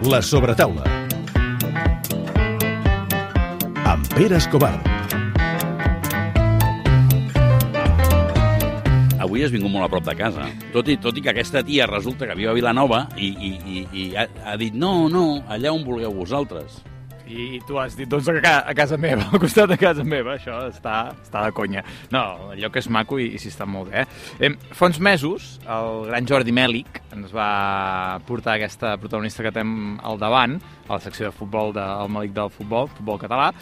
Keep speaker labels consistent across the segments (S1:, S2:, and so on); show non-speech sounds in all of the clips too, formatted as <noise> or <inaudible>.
S1: La sobretaula. Amb Pere Escobar.
S2: Avui has vingut molt a prop de casa. Tot i, tot i que aquesta tia resulta que viu a Vilanova i, i, i, i ha, ha dit no, no, allà on vulgueu vosaltres.
S3: I tu has dit, doncs, a, ca a casa meva, al costat de casa meva. Això està, està de conya. No, el lloc és maco i, i s'hi està molt bé. Eh? Fa uns mesos, el gran Jordi Mèlic ens va portar aquesta protagonista que tenim al davant, a la secció de futbol del Mèlic del futbol, futbol català.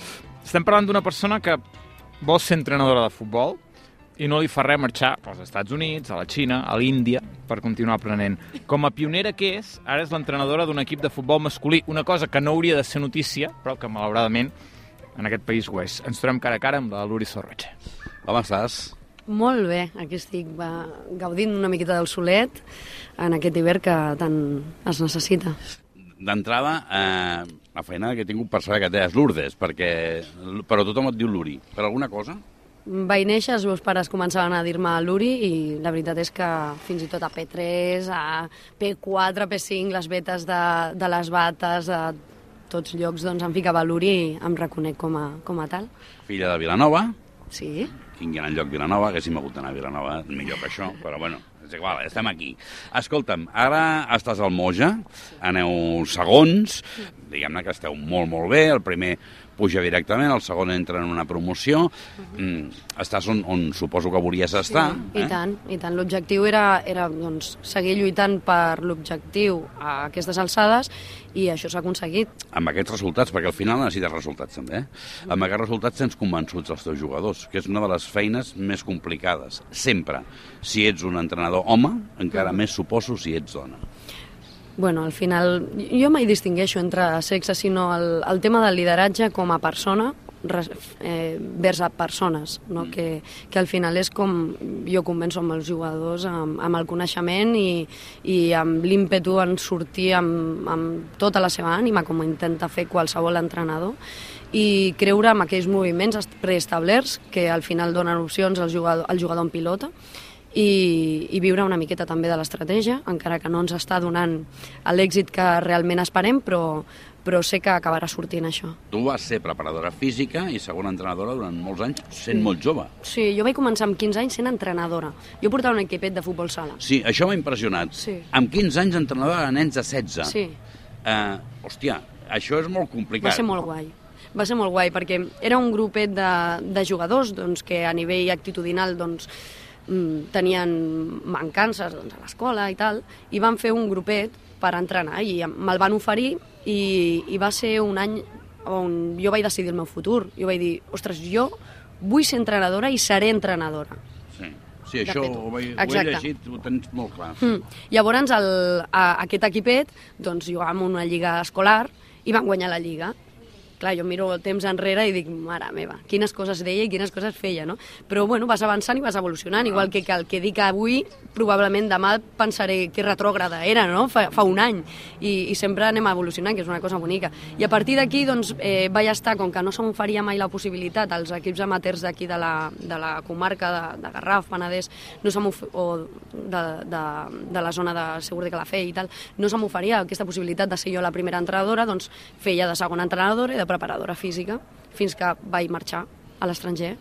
S3: Estem parlant d'una persona que vol ser entrenadora de futbol, i no li fa res marxar als Estats Units, a la Xina, a l'Índia, per continuar aprenent. Com a pionera que és, ara és l'entrenadora d'un equip de futbol masculí, una cosa que no hauria de ser notícia, però que malauradament en aquest país ho és. Ens trobem cara a cara amb la Luri Sorroche.
S2: Com estàs?
S4: Molt bé, aquí estic va, gaudint una miqueta del solet en aquest hivern que tant es necessita.
S2: D'entrada, eh, la feina que he tingut per saber que té és Lourdes, perquè, però tothom et diu Luri. Per alguna cosa?
S4: Vaig néixer, els meus pares començaven a dir-me Luri i la veritat és que fins i tot a P3, a P4, P5, les vetes de, de les bates, de tots llocs, doncs em ficava Luri i em reconec com a, com a tal.
S2: Filla de Vilanova,
S4: Sí,
S2: quin gran lloc Vilanova, haguéssim hagut d'anar a Vilanova, millor que això, però bueno, és igual, estem aquí. Escolta'm, ara estàs al Moja, aneu segons, diguem-ne que esteu molt, molt bé, el primer puja directament, el segon entra en una promoció, mm, estàs on, on suposo que volies estar.
S4: I tant, i tant. L'objectiu era, era doncs, seguir lluitant per l'objectiu a aquestes alçades i això s'ha aconseguit.
S2: Amb aquests resultats, perquè al final necessites resultats també, eh? amb aquests resultats tens convençuts els teus jugadors, que és una de les feines més complicades, sempre. Si ets un entrenador home, encara més suposo si ets dona.
S4: Bueno, al final, jo mai distingueixo entre sexes, sinó el, el tema del lideratge com a persona res, eh, vers a persones, no? Mm. que, que al final és com jo convenço amb els jugadors, amb, amb el coneixement i, i amb l'ímpetu en sortir amb, amb tota la seva ànima, com intenta fer qualsevol entrenador, i creure en aquells moviments preestablerts que al final donen opcions al jugador, al jugador en pilota i, i viure una miqueta també de l'estratègia, encara que no ens està donant l'èxit que realment esperem, però, però sé que acabarà sortint això.
S2: Tu vas ser preparadora física i segona entrenadora durant molts anys, sent molt jove.
S4: Sí, jo vaig començar amb 15 anys sent entrenadora. Jo portava un equipet de futbol sala.
S2: Sí, això m'ha impressionat.
S4: Sí.
S2: Amb 15 anys entrenadora de nens de 16.
S4: Sí,
S2: Eh, hòstia, això és molt complicat.
S4: va ser molt guai. Va ser molt guai perquè era un grupet de, de jugadors doncs, que a nivell actitudinal doncs, tenien mancances doncs, a l'escola i tal, i van fer un grupet per entrenar i me'l van oferir i, i va ser un any on jo vaig decidir el meu futur. Jo vaig dir, ostres, jo vull ser entrenadora i seré entrenadora.
S2: Sí, sí això ho, he, ho he llegit, ho tens molt clar.
S4: Mm. Llavors, el, a, aquest equipet doncs, jugàvem una lliga escolar i van guanyar la lliga. Clar, jo miro el temps enrere i dic, mare meva, quines coses deia i quines coses feia, no? Però, bueno, vas avançant i vas evolucionant, igual que, que el que dic avui, probablement demà pensaré que retrògrada era, no?, fa, fa un any. I, I sempre anem evolucionant, que és una cosa bonica. I a partir d'aquí, doncs, eh, vaig estar, com que no se m'oferia mai la possibilitat, als equips amateurs d'aquí de, la, de la comarca de, de Garraf, Penedès, no se o de, de, de la zona de Segur de Calafell i tal, no se m'oferia aquesta possibilitat de ser jo la primera entrenadora, doncs feia de segona entrenadora i de preparadora física, fins que vaig marxar a l'estranger.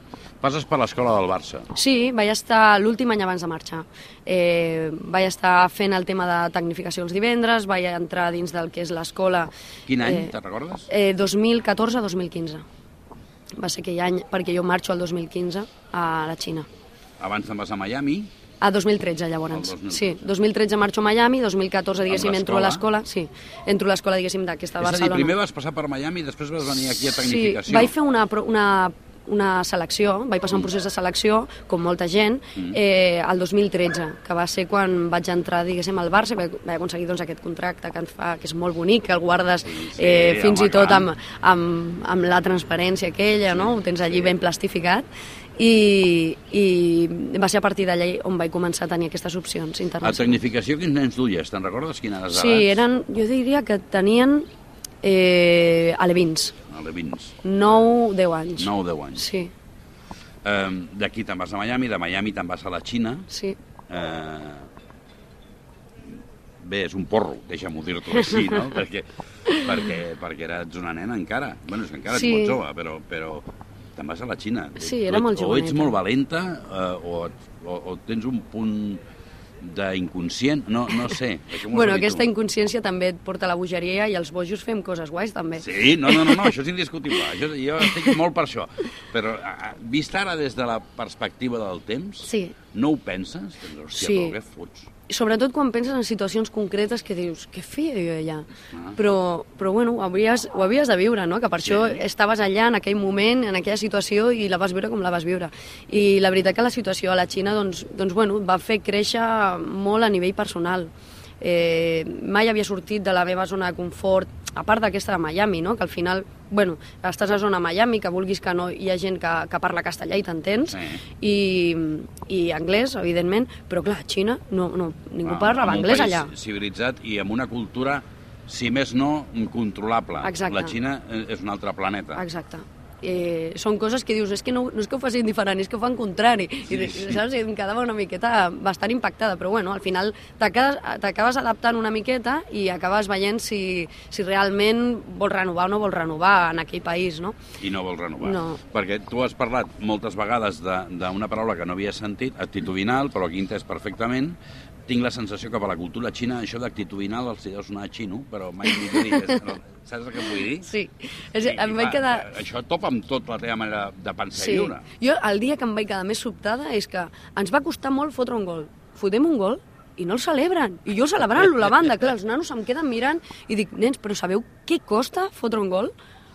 S2: Passes per l'escola del Barça.
S4: Sí, vaig estar l'últim any abans de marxar. Eh, vaig estar fent el tema de tecnificació els divendres, vaig entrar dins del que és l'escola...
S2: Quin any,
S4: Eh,
S2: te'n recordes?
S4: Eh, 2014-2015. Va ser aquell any, perquè jo marxo el 2015 a la Xina.
S2: Abans te'n vas a Miami,
S4: A 2013, llavors.
S2: El 2013.
S4: Sí, 2013 marxo a Miami, 2014, diguéssim, entro a
S2: l'escola?
S4: sí, entro a l'escola, diguéssim, d'aquesta
S2: és a dir,
S4: Barcelona.
S2: primer vas passar per Miami i després vas venir aquí a
S4: Sí,
S2: Tecnificació.
S4: vaig fer una, una, una selecció, vaig passar un procés de selecció, com molta gent,
S2: Mm.
S4: eh, el 2013, que va ser quan vaig entrar, diguéssim, al Barça, vaig, vaig aconseguir doncs, aquest contracte que ens fa, que és molt bonic, que el guardes
S2: sí,
S4: eh, fins
S2: home,
S4: i tot amb, amb, amb la transparència aquella, no? ho tens allí ben plastificat, i, i va ser a partir d'allà on vaig començar a tenir aquestes opcions
S2: A
S4: internacionals.
S2: Tecnificació, quins nens duies? Te'n recordes quines edats?
S4: Sí, eren, jo diria que tenien eh, alevins,
S2: Alevins.
S4: 9-10 anys.
S2: 9-10 anys.
S4: Sí,
S2: Eh, D'aquí te'n vas a Miami, de Miami te'n vas a la Xina.
S4: sí.
S2: Eh, bé, és un porro, deixa'm-ho dir-t'ho així, no? <laughs> perquè, perquè, perquè eres una nena encara. Bueno, és que encara
S4: Sí.
S2: ets molt jove, però, però te'n vas a la Xina.
S4: Sí, era molt
S2: O ets
S4: joveneta.
S2: molt valenta eh, o, o, o tens un punt d'inconscient, no, no sé. Això
S4: Bueno, aquesta
S2: tu.
S4: inconsciència també et porta a la bogeria i els bojos fem coses guais, també.
S2: Sí, no, no, no, no, això és indiscutible. Jo, jo estic molt per això. Però a- a- vist ara des de la perspectiva del temps,
S4: Sí.
S2: No ho penses? Que, hòstia,
S4: Sí.
S2: però què fots?
S4: Sobretot quan penses en situacions concretes que dius, què feia jo allà?
S2: Ah.
S4: Però, però bueno, ho havies, ho havies de viure, no? Que per
S2: Sí.
S4: això estaves allà en aquell moment, en aquella situació, i la vas viure com la vas viure. I la veritat que la situació a la Xina, doncs, doncs bueno, va fer créixer molt a nivell personal. Eh, mai havia sortit de la meva zona de confort, a part d'aquesta de Miami, no? que al final, bueno, estàs a zona Miami, que vulguis que no, hi ha gent que, que parla castellà i t'entens,
S2: Sí.
S4: i, i anglès, evidentment, però clar, a Xina no, no, ningú
S2: Ah, un
S4: anglès allà.
S2: civilitzat i amb una cultura, si més no, controlable.
S4: Exacte.
S2: La Xina eh, és un altre planeta.
S4: Exacte. Eh, són coses que dius, és que no, no és que ho facin diferent, és que ho fan contrari.
S2: Sí,
S4: I,
S2: sí.
S4: saps? I em quedava una miqueta bastant impactada, però bueno, al final t'acabes adaptant una miqueta i acabes veient si, si realment vols renovar o no vols renovar en aquell país, no?
S2: I no vols renovar.
S4: No.
S2: Perquè tu has parlat moltes vegades de- d'una paraula que no havia sentit, actitudinal, però aquí entès perfectament. Tinc la sensació que per la cultura xina això d'actitudinal els hi deu sonar a xino, però mai m'ho he dit. Saps el que vull dir?
S4: Sí. És,
S2: I,
S4: em
S2: i,
S4: vaig quedar...
S2: Això topa amb tot la teva manera de pensar
S4: Sí.
S2: i viure.
S4: Jo, el dia que em vaig quedar més sobtada és que ens va costar molt fotre un gol. Fotem un gol i no el celebren. I jo celebrant-lo, la banda. Clar, els nanos em queden mirant i dic, nens, però sabeu què costa fotre un gol?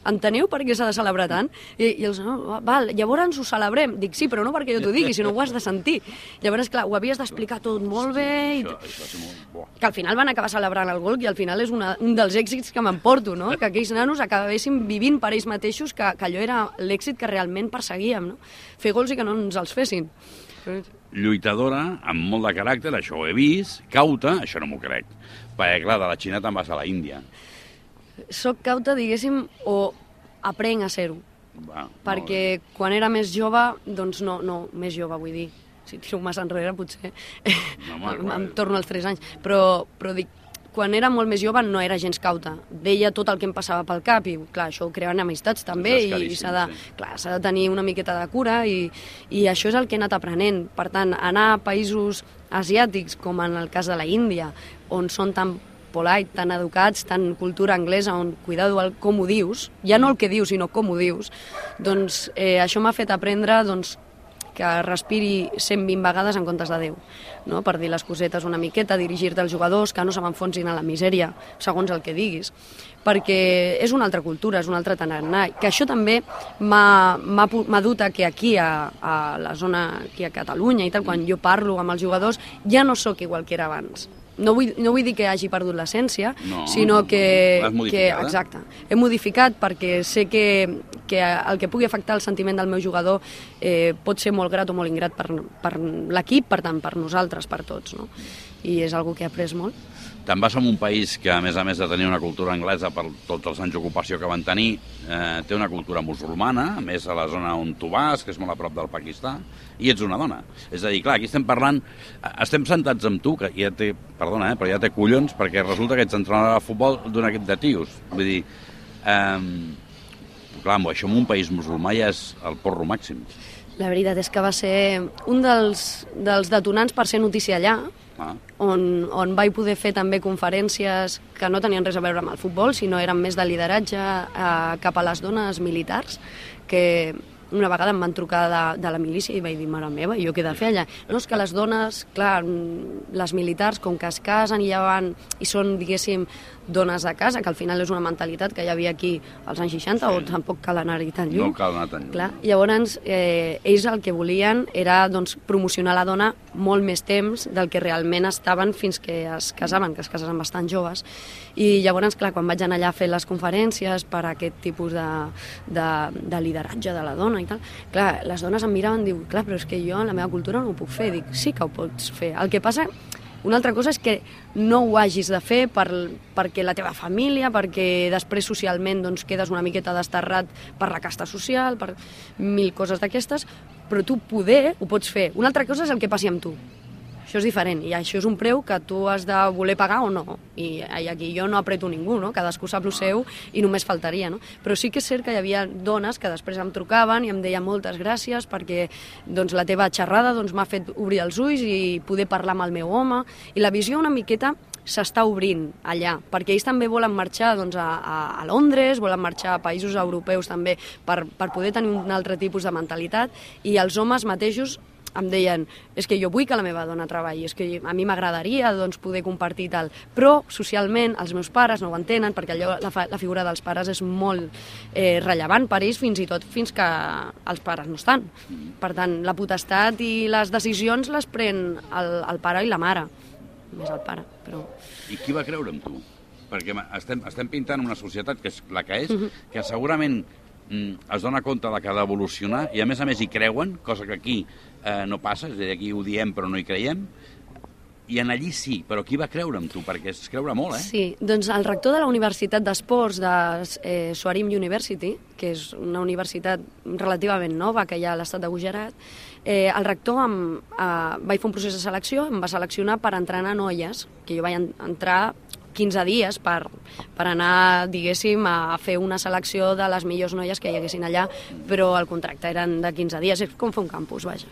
S4: Enteneu per què s'ha de celebrar tant? I, i els nanos, val, llavors ho celebrem. Dic, sí, però no perquè jo t'ho digui, sinó ho has de sentir. Llavors, clar, ho havies d'explicar tot molt bé i
S2: Això, això va ser molt...
S4: Que al final van acabar celebrant el gol i al final és una, un dels èxits que m'emporto, no? que aquells nanos acabessin vivint per ells mateixos, que, que allò era l'èxit que realment perseguíem, no? fer gols i que no ens els fessin.
S2: lluitadora, amb molt de caràcter, això ho he vist, cauta, això no m'ho crec, perquè clar, de la Xina te'n vas a la Índia.
S4: Soc cauta, diguéssim, o aprenc a ser-ho, perquè quan era més jove, doncs no, no, més jove vull dir, si tiro massa enrere potser
S2: No, home,
S4: em, em torno als 3 anys, però, però dic, quan era molt més jove no era gens cauta. Deia tot el que em passava pel cap i, clar, això ho creuen amistats també i s'ha de,
S2: sí.
S4: clar, de tenir una miqueta de cura i, i això és el que he anat aprenent. Per tant, anar a països asiàtics, com en el cas de la Índia, on són tan polite, tan educats, tan cultura anglesa, on cuidado el com ho dius, ja no el que dius, sinó com ho dius, doncs eh, això m'ha fet aprendre doncs, que respiri 120 vegades en comptes de 10, no? per dir les cosetes una miqueta, dirigir-te als jugadors, que no se m'enfonsin a la misèria, segons el que diguis, perquè és una altra cultura, és un altre tarannà, que això també m'ha dut a que aquí, a, a la zona, aquí a Catalunya i tal, quan jo parlo amb els jugadors, ja no sóc igual que era abans. No vull, no vull dir que hagi perdut l'essència,
S2: No,
S4: sinó que, que... Exacte. He modificat perquè sé que, que el que pugui afectar el sentiment del meu jugador eh, pot ser molt grat o molt ingrat per, per l'equip, per tant, per nosaltres, per tots, no? I és algo que he après molt.
S2: Te'n vas a un país que, a més a més de tenir una cultura anglesa per tots els anys d'ocupació que van tenir, eh, té una cultura musulmana, més a la zona on tu vas, que és molt a prop del Pakistà, i ets una dona. És a dir, clar, aquí estem parlant... Estem sentats amb tu, que ja té... Perdona, eh, però ja té collons, perquè resulta que ets entrenador de futbol d'un equip de tios. Vull dir... Eh, clar, amb això en un país musulmà ja és el porro màxim.
S4: La veritat és que va ser un dels, dels detonants per ser notícia allà,
S2: Ah,
S4: on, on vaig poder fer també conferències que no tenien res a veure amb el futbol, sinó eren més de lideratge eh, cap a les dones militars, que una vegada em van trucar de, de la milícia i vaig dir, mare meva, jo què he de fer allà? No, és que les dones, clar, les militars, com que es casen i ja van, i són, diguéssim, dones de casa, que al final és una mentalitat que hi havia aquí als anys 60,
S2: Sí.
S4: o tampoc cal anar-hi tan lluny.
S2: no cal anar tan lluny.
S4: Clar, llavors, eh, ells el que volien era doncs, promocionar la dona molt més temps del que realment estaven fins que es casaven, que es casaven bastant joves. I llavors, clar, quan vaig anar allà a fer les conferències per a aquest tipus de, de, de lideratge de la dona i tal, clar, les dones em miraven i diu, clar, però és que jo en la meva cultura no ho puc fer. Dic, sí que ho pots fer. El que passa una altra cosa és que no ho hagis de fer per, perquè la teva família, perquè després socialment doncs, quedes una miqueta desterrat per la casta social, per mil coses d'aquestes, però tu poder ho pots fer. Una altra cosa és el que passi amb tu. Això és diferent, i això és un preu que tu has de voler pagar o no. I, i aquí jo no apreto ningú, no? Cadascú sap el seu i només faltaria, no? Però sí que és cert que hi havia dones que després em trucaven i em deien moltes gràcies perquè doncs, la teva xerrada doncs, m'ha fet obrir els ulls i poder parlar amb el meu home. I la visió una miqueta s'està obrint allà, perquè ells també volen marxar doncs, a, a, a Londres, volen marxar a països europeus també per, per poder tenir un altre tipus de mentalitat i els homes mateixos em deien, és que jo vull que la meva dona treballi, és que a mi m'agradaria doncs, poder compartir tal, però socialment els meus pares no ho entenen perquè allò, la, fa, la figura dels pares és molt eh, rellevant per ells fins i tot fins que els pares no estan. Per tant, la potestat i les decisions les pren el, el pare i la mare, més el pare, però...
S2: I qui va creure en tu? Perquè estem, estem pintant una societat que és la que és, que segurament mm, es dona compte de que ha d'evolucionar i a més a més hi creuen, cosa que aquí eh, no passa, és a dir, aquí ho diem però no hi creiem, i en allí sí, però qui va creure en tu? Perquè és creure molt, eh?
S4: Sí, doncs el rector de la Universitat d'Esports de eh, Soarim University, que és una universitat relativament nova que hi ha a l'estat de Gujarat, eh, el rector em, eh, vaig fer un procés de selecció, em va seleccionar per entrenar noies, que jo vaig en, entrar 15 dies per, per anar, diguéssim, a fer una selecció de les millors noies que hi haguessin allà, però el contracte eren de 15 dies, és com fer un campus, vaja.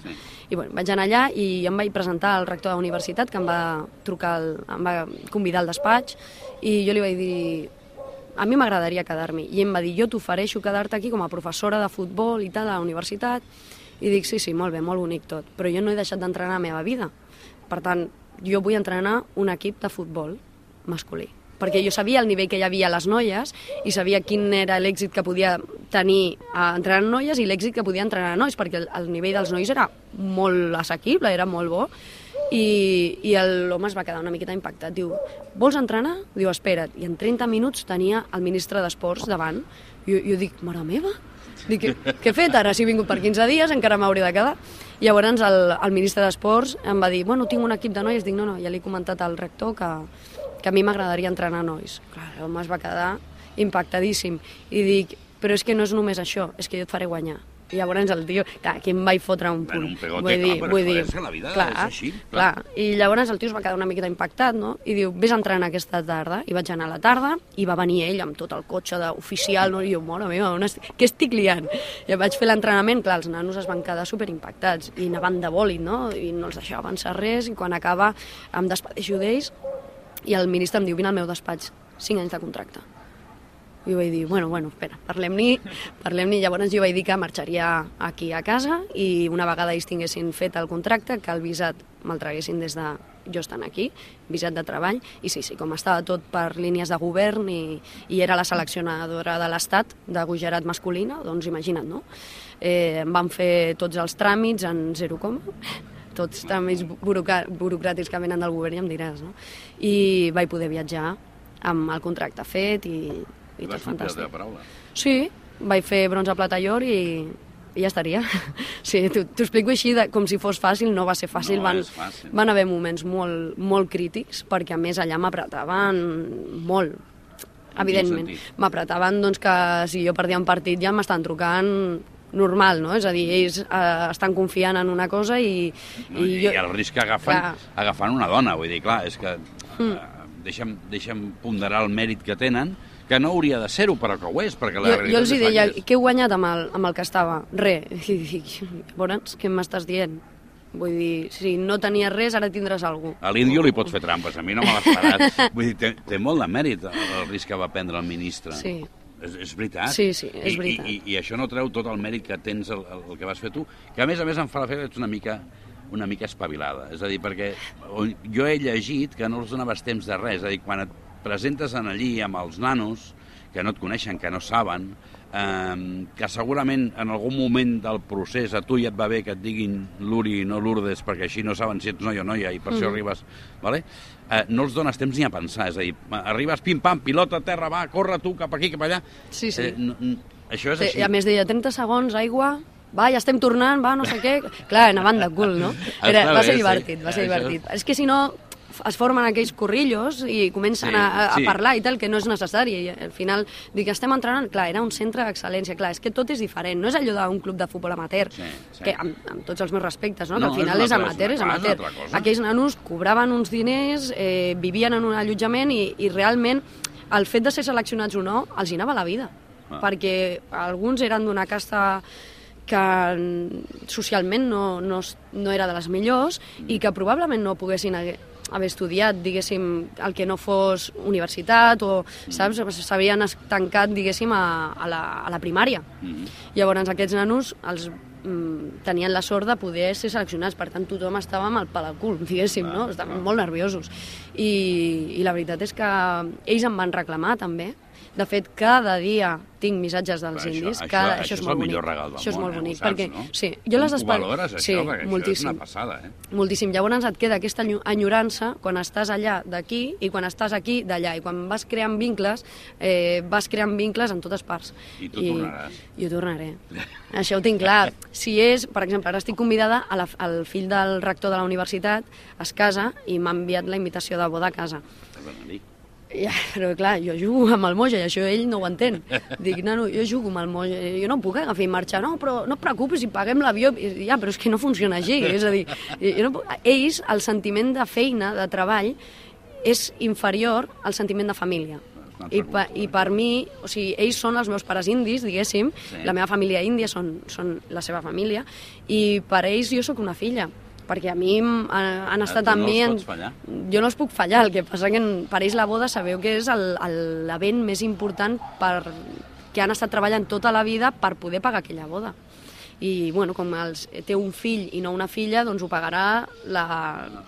S4: I bueno, vaig anar allà i em vaig presentar al rector de la universitat, que em va trucar, el, em va convidar al despatx, i jo li vaig dir, a mi m'agradaria quedar-m'hi. I em va dir, jo t'ofereixo quedar-te aquí com a professora de futbol i tal a la universitat. I dic, sí, sí, molt bé, molt bonic tot, però jo no he deixat d'entrenar la meva vida. Per tant, jo vull entrenar un equip de futbol masculí perquè jo sabia el nivell que hi havia a les noies i sabia quin era l'èxit que podia tenir a entrenar noies i l'èxit que podia entrenar nois, perquè el, el nivell dels nois era molt assequible, era molt bo, i, i l'home es va quedar una miqueta impactat. Diu, vols entrenar? Diu, espera't. I en 30 minuts tenia el ministre d'Esports davant. Jo, jo dic, mare meva, dic, què, he fet ara? Si he vingut per 15 dies, encara m'hauria de quedar. I llavors el, el ministre d'Esports em va dir, bueno, tinc un equip de noies. Dic, no, no, ja li he comentat al rector que, que a mi m'agradaria entrenar nois. Clar, l'home es va quedar impactadíssim. I dic, però és que no és només això, és que jo et faré guanyar. I llavors el tio, clar, aquí em vaig fotre un punt.
S2: Bueno, un pegote,
S4: vull dir,
S2: clar,
S4: vull dir,
S2: és que la vida
S4: clar,
S2: és així, clar.
S4: Clar. I llavors el tio es va quedar una miqueta impactat, no? I diu, vés a entrenar aquesta tarda. I vaig anar a la tarda i va venir ell amb tot el cotxe d'oficial, no? I jo, mare meva, on estic? què estic liant? I vaig fer l'entrenament, clar, els nanos es van quedar superimpactats i anaven de bòlit, no? I no els deixava avançar res i quan acaba em despedeixo d'ells i el ministre em diu, vine al meu despatx, 5 anys de contracte. I vaig dir, bueno, bueno, espera, parlem-ne, parlem-ne. Llavors jo vaig dir que marxaria aquí a casa i una vegada ells tinguessin fet el contracte, que el visat me'l traguessin des de jo estant aquí, visat de treball, i sí, sí, com estava tot per línies de govern i, i era la seleccionadora de l'Estat de Gujarat masculina, doncs imagina't, no? Eh, em van fer tots els tràmits en zero coma, tots tràmits burocrà- burocràtics que venen del govern i em diràs, no? I vaig poder viatjar amb el contracte fet i, i
S2: I
S4: tot fantàstic.
S2: teva paraula.
S4: Sí, vaig fer bronze, plata i or i, i ja estaria. <laughs> Sí, t'ho explico així, de, com si fos fàcil, no va ser fàcil.
S2: No
S4: van,
S2: fàcil.
S4: van haver moments molt, molt crítics, perquè a més allà m'apretaven molt. Evidentment, m'apretaven doncs, que si jo perdia un partit ja m'estan trucant normal, no? És a dir, ells eh, estan confiant en una cosa i,
S2: No, I, I el risc que agafen,
S4: Clar.
S2: agafant una dona, vull dir, clar, és que
S4: Mm.
S2: eh, deixa'm, deixa'm ponderar el mèrit que tenen, que no hauria de ser-ho, però que ho és, perquè la
S4: jo,
S2: realitat
S4: jo els hi deia,
S2: és.
S4: què he guanyat amb el, amb el que estava? Re. <laughs> I dic, llavors, què m'estàs dient? Vull dir, si no tenies res, ara tindràs alguna
S2: A l'índio li pots fer trampes, a mi no me l'ha esperat. <laughs> Vull dir, té, té molt de mèrit el, el risc que va prendre el ministre.
S4: Sí.
S2: És, és veritat.
S4: Sí, sí, és veritat.
S2: I, i, I això no treu tot el mèrit que tens el, el, que vas fer tu, que a més a més em fa l'efecte que ets una mica una mica espavilada. És a dir, perquè jo he llegit que no els donaves temps de res. És a dir, quan et presentes en allí amb els nanos, que no et coneixen, que no saben, eh, que segurament en algun moment del procés a tu ja et va bé que et diguin Luri i no Lourdes, perquè així no saben si ets noi o noia i per això
S4: Mhm.
S2: arribes... Vale? Eh, no els dones temps ni a pensar, és a dir, arribes pim-pam, pilota a terra, va, corre tu cap aquí, cap allà...
S4: Sí, sí.
S2: Eh, no, això és
S4: Sí,
S2: així.
S4: I a més deia 30 segons, aigua, va, ja estem tornant, va, no sé què... Clar, anaven de cul, no? <laughs> Era, va ser divertit, va ser
S2: Això-
S4: divertit. És que si no, es formen aquells corrillos i comencen
S2: Sí,
S4: a, a,
S2: sí.
S4: parlar i tal, que no és necessari. I al final, dic, estem entrenant, clar, era un centre d'excel·lència, clar, és que tot és diferent, no és allò d'un club de futbol amateur,
S2: Sí, sí.
S4: que amb, amb tots els meus respectes, no?
S2: No,
S4: que al
S2: és
S4: final
S2: una
S4: és, amateur,
S2: és
S4: és
S2: una-
S4: amateur.
S2: és una altra cosa.
S4: Aquells nanos cobraven uns diners, eh, vivien en un allotjament i, i realment el fet de ser seleccionats o no els hi anava la vida,
S2: Ah.
S4: perquè alguns eren d'una casta que socialment no, no, no era de les millors i que probablement no poguessin haver, haver estudiat, diguéssim, el que no fos universitat o, saps, s'havien estancat, diguéssim, a, a, la, a la primària.
S2: Mhm.
S4: Llavors aquests nanos els mm, tenien la sort de poder ser seleccionats, per tant tothom estava amb el pal al cul, diguéssim, no? Estaven molt nerviosos. I, I la veritat és que ells em van reclamar també. De fet, cada dia tinc missatges dels
S2: això-
S4: indis.
S2: això-
S4: cada,
S2: això
S4: això,
S2: és
S4: és molt
S2: el millor
S4: bonic.
S2: regal del
S4: això és
S2: món,
S4: molt
S2: eh?
S4: Bonic.
S2: saps,
S4: perquè,
S2: no?
S4: sí, jo les espa-
S2: valores, això,
S4: sí,
S2: perquè això
S4: moltíssim.
S2: és una passada, eh?
S4: Moltíssim. Llavors et queda aquesta enyo- enyorança quan estàs allà d'aquí i quan estàs aquí d'allà. I quan vas creant vincles, eh, vas creant vincles en totes parts.
S2: I tu tornaràs.
S4: I ho tornaré. Això ho tinc clar. Si és, per exemple, ara estic convidada, a la, al fill del rector de la universitat es casa i m'ha enviat la invitació de boda a casa.
S2: Perdona.
S4: Ja, <laughs> però clar, jo jugo amb el Moja i això ell no ho entén. Dic, nano, jo jugo amb el Moja, jo no puc agafar i marxar. No, però no et preocupis si paguem l'avió. Ja, però és que no funciona així. <laughs> És a dir, jo no puc... ells, el sentiment de feina, de treball, és inferior al sentiment de família. I, pa, I per mi, o sigui, ells són els meus pares indis, diguéssim,
S2: Sí.
S4: la meva família índia són, són la seva família, i per ells jo sóc una filla, perquè a mi m- han, han estat
S2: tu
S4: amb
S2: no
S4: mi...
S2: els
S4: en-
S2: fallar.
S4: jo no els puc fallar, el que passa que en- per ells la boda sabeu que és l'event més important per, que han estat treballant tota la vida per poder pagar aquella boda. I, bueno, com els, té un fill i no una filla, doncs ho pagarà la,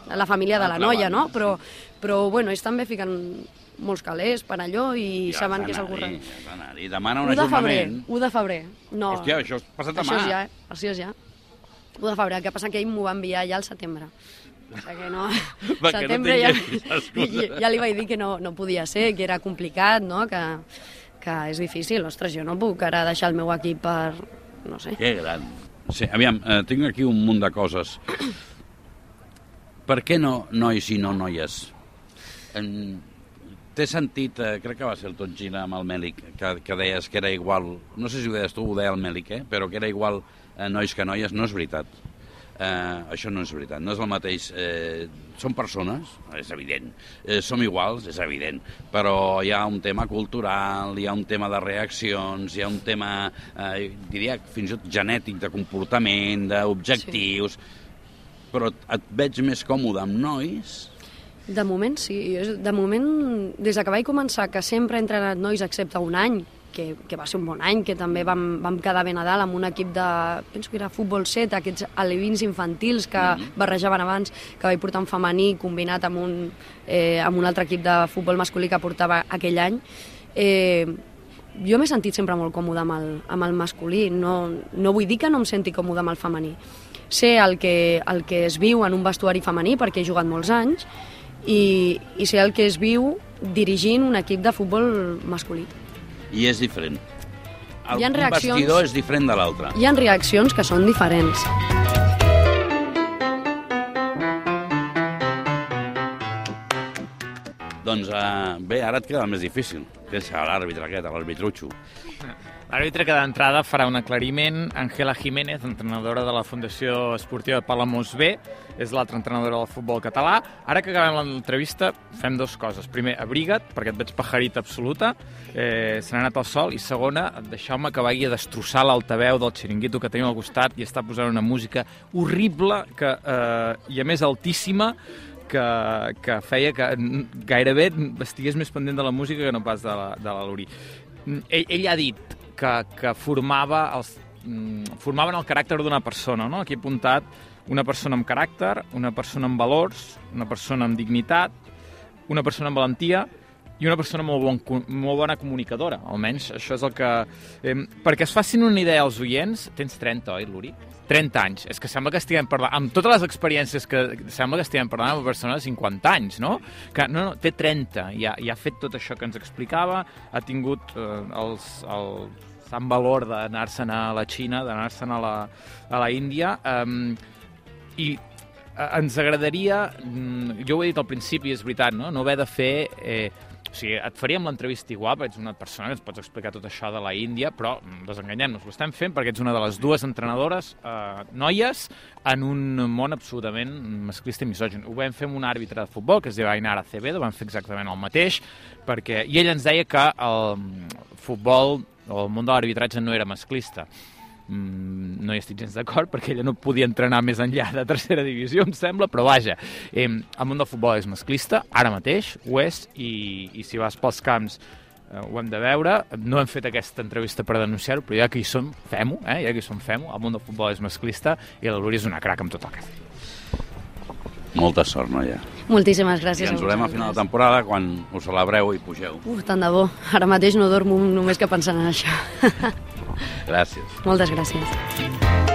S4: la família de la
S2: L'altra
S4: noia, no? Però, però bueno, ells també fiquen molts calés per allò i
S2: Ja
S4: saben que és algú
S2: has d'anar-hi. Demana un
S4: 1 de febrer,
S2: ajornament.
S4: 1 de febrer. No,
S2: Hòstia, això és passat demà.
S4: això és ja, eh? Això és ja. 1 de febrer, el que passa que ell m'ho va enviar ja al setembre. O sigui que no... <laughs>
S2: Va, que no
S4: setembre ja, <laughs> ja, li vaig dir que no, no podia ser, que era complicat, no? que, que és difícil. Ostres, jo no puc ara deixar el meu equip per... no sé.
S2: Que gran. Sí, aviam, eh, tinc aquí un munt de coses. Per què no nois i no noies? En... Té sentit, eh, crec que va ser el Tot Gira amb el Mèlic, que, que deies que era igual, no sé si ho deies tu, ho deia el Mèlic, eh? però que era igual eh, nois que noies, no és veritat. Eh, això no és veritat, no és el mateix. Eh, són persones, és evident. Eh, som iguals, és evident. Però hi ha un tema cultural, hi ha un tema de reaccions, hi ha un tema, eh, diria, fins i tot genètic, de comportament, d'objectius... Sí. Però et veig més còmode amb nois
S4: De moment sí. De moment, des de que vaig començar, que sempre he entrenat nois excepte un any, que, que va ser un bon any, que també vam, vam quedar bé Nadal amb un equip de, penso que era futbol 7, aquests alevins infantils que mm -hmm. barrejaven abans, que vaig portar en femení combinat amb un, eh, amb un altre equip de futbol masculí que portava aquell any. Eh, jo m'he sentit sempre molt còmode amb el, amb el masculí, no, no vull dir que no em senti còmode amb el femení. Sé el que, el que es viu en un vestuari femení perquè he jugat molts anys i, i sé el que es viu dirigint un equip de futbol masculí.
S2: I és diferent. El,
S4: Hi ha
S2: un
S4: reaccions-
S2: vestidor és diferent de l'altre.
S4: Hi ha reaccions que són diferents.
S2: Doncs uh, bé, ara et queda el més difícil, que és l'àrbitre aquest, l'arbitrucho.
S3: L'àrbitre que d'entrada farà un aclariment. Angela Jiménez, entrenadora de la Fundació Esportiva de Palamós B, és l'altra entrenadora del futbol català. Ara que acabem l'entrevista, fem dues coses. Primer, abriga't, perquè et veig pajarita absoluta, eh, se n'ha anat al sol, i segona, deixeu-me que vagi a destrossar l'altaveu del xiringuito que tenim al costat i està posant una música horrible que, eh, i a més altíssima que, que feia que gairebé estigués més pendent de la música que no pas de la, de la Luri. Ell, ell ha dit que, que formava els, mm, formaven el caràcter d'una persona, no? Aquí he apuntat una persona amb caràcter, una persona amb valors, una persona amb dignitat, una persona amb valentia i una persona molt, bon, molt bona comunicadora, almenys això és el que... Eh, perquè es facin una idea als oients, tens 30, oi, Luri? 30 anys. És que sembla que estiguem parlant, amb totes les experiències que sembla que estiguem parlant amb una persona de 50 anys, no? Que, no, no, té 30, ja, ja ha fet tot això que ens explicava, ha tingut eh, els, el sant valor d'anar-se'n a la Xina, d'anar-se'n a la, a la Índia, eh, i eh, ens agradaria, mm, jo ho he dit al principi, és veritat, no, no haver de fer... Eh, o sigui, et faríem l'entrevista igual, perquè ets una persona que ens pots explicar tot això de la Índia, però mm, desenganyem-nos, ho estem fent perquè ets una de les dues entrenadores eh, noies en un món absolutament masclista i misògin. Ho vam fer amb un àrbitre de futbol, que es diu Ainara Acevedo, vam fer exactament el mateix, perquè... i ell ens deia que el mm, futbol o el món de l'arbitratge no era masclista mm, no hi estic gens d'acord <laughs> perquè ella no podia entrenar més enllà de tercera divisió, em sembla, però vaja, eh, el món del futbol és masclista, ara mateix ho és, i, i si vas pels camps eh, ho hem de veure. No hem fet aquesta entrevista per denunciar-ho, però ja que hi som, fem-ho, eh? ja que hi som, fem-ho. El món del futbol és masclista i la Lúria és una crac amb tot el que fa.
S2: Molta sort, noia.
S4: Moltíssimes
S2: I
S4: gràcies
S2: ens
S4: a
S2: veurem a final de temporada quan us celebreu i pugeu.
S4: Uf, tant de bo. Ara mateix no dormo només que pensant en això. <laughs>
S2: Gràcies.
S4: Moltes gràcies.